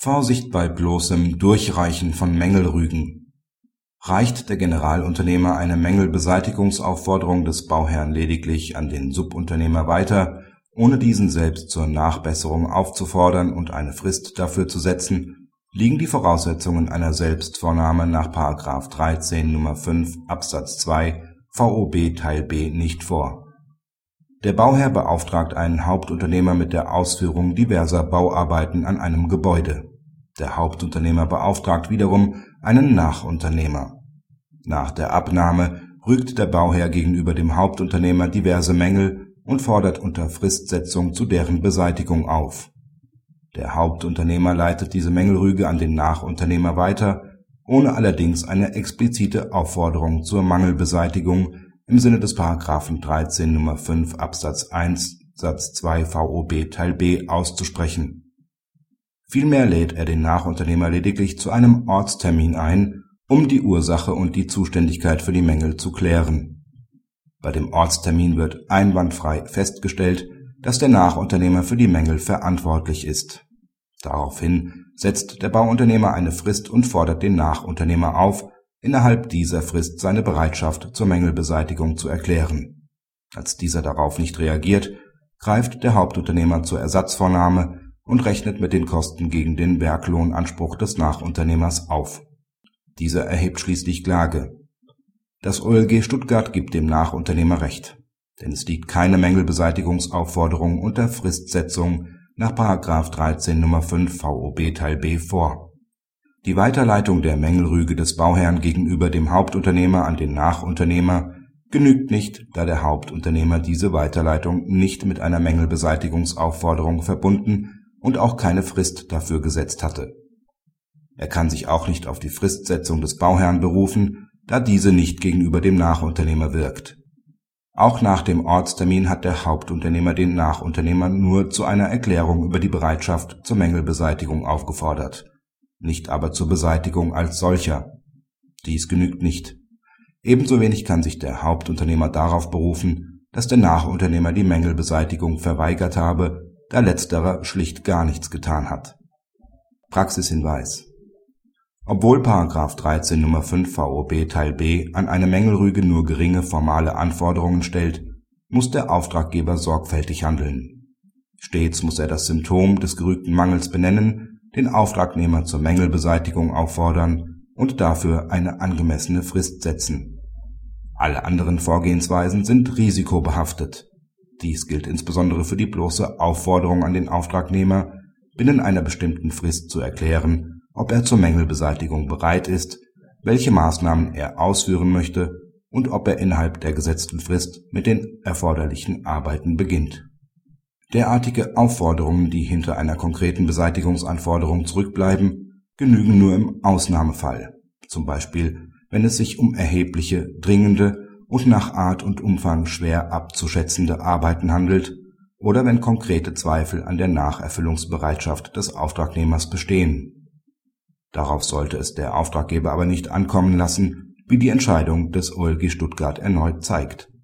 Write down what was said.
Vorsicht bei bloßem Durchreichen von Mängelrügen. Reicht der Generalunternehmer eine Mängelbeseitigungsaufforderung des Bauherrn lediglich an den Subunternehmer weiter, ohne diesen selbst zur Nachbesserung aufzufordern und eine Frist dafür zu setzen, liegen die Voraussetzungen einer Selbstvornahme nach § 13 Nr. 5 Absatz 2 VOB Teil b nicht vor. Der Bauherr beauftragt einen Hauptunternehmer mit der Ausführung diverser Bauarbeiten an einem Gebäude der Hauptunternehmer beauftragt wiederum einen Nachunternehmer. Nach der Abnahme rügt der Bauherr gegenüber dem Hauptunternehmer diverse Mängel und fordert unter Fristsetzung zu deren Beseitigung auf. Der Hauptunternehmer leitet diese Mängelrüge an den Nachunternehmer weiter, ohne allerdings eine explizite Aufforderung zur Mangelbeseitigung im Sinne des § 13 Nr. 5 Absatz 1 Satz 2 VOB Teil b auszusprechen Vielmehr lädt er den Nachunternehmer lediglich zu einem Ortstermin ein, um die Ursache und die Zuständigkeit für die Mängel zu klären. Bei dem Ortstermin wird einwandfrei festgestellt, dass der Nachunternehmer für die Mängel verantwortlich ist. Daraufhin setzt der Bauunternehmer eine Frist und fordert den Nachunternehmer auf, innerhalb dieser Frist seine Bereitschaft zur Mängelbeseitigung zu erklären. Als dieser darauf nicht reagiert, greift der Hauptunternehmer zur Ersatzvornahme und rechnet mit den Kosten gegen den Werklohnanspruch des Nachunternehmers auf. Dieser erhebt schließlich Klage. Das OLG Stuttgart gibt dem Nachunternehmer Recht, denn es liegt keine Mängelbeseitigungsaufforderung unter Fristsetzung nach § 13 Nr. 5 VOB Teil b vor. Die Weiterleitung der Mängelrüge des Bauherrn gegenüber dem Hauptunternehmer an den Nachunternehmer genügt nicht, da der Hauptunternehmer diese Weiterleitung nicht mit einer Mängelbeseitigungsaufforderung verbunden und auch keine Frist dafür gesetzt hatte. Er kann sich auch nicht auf die Fristsetzung des Bauherrn berufen, da diese nicht gegenüber dem Nachunternehmer wirkt. Auch nach dem Ortstermin hat der Hauptunternehmer den Nachunternehmer nur zu einer Erklärung über die Bereitschaft zur Mängelbeseitigung aufgefordert, nicht aber zur Beseitigung als solcher. Dies genügt nicht. Ebenso wenig kann sich der Hauptunternehmer darauf berufen, dass der Nachunternehmer die Mängelbeseitigung verweigert habe da letzterer schlicht gar nichts getan hat. Praxishinweis Obwohl § 13 Nr. 5 VOB Teil b an eine Mängelrüge nur geringe formale Anforderungen stellt, muss der Auftraggeber sorgfältig handeln. Stets muss er das Symptom des gerügten Mangels benennen, den Auftragnehmer zur Mängelbeseitigung auffordern und dafür eine angemessene Frist setzen. Alle anderen Vorgehensweisen sind risikobehaftet dies gilt insbesondere für die bloße Aufforderung an den Auftragnehmer, binnen einer bestimmten Frist zu erklären, ob er zur Mängelbeseitigung bereit ist, welche Maßnahmen er ausführen möchte und ob er innerhalb der gesetzten Frist mit den erforderlichen Arbeiten beginnt. Derartige Aufforderungen, die hinter einer konkreten Beseitigungsanforderung zurückbleiben, genügen nur im Ausnahmefall, zum Beispiel wenn es sich um erhebliche, dringende und nach Art und Umfang schwer abzuschätzende Arbeiten handelt oder wenn konkrete Zweifel an der Nacherfüllungsbereitschaft des Auftragnehmers bestehen. Darauf sollte es der Auftraggeber aber nicht ankommen lassen, wie die Entscheidung des OLG Stuttgart erneut zeigt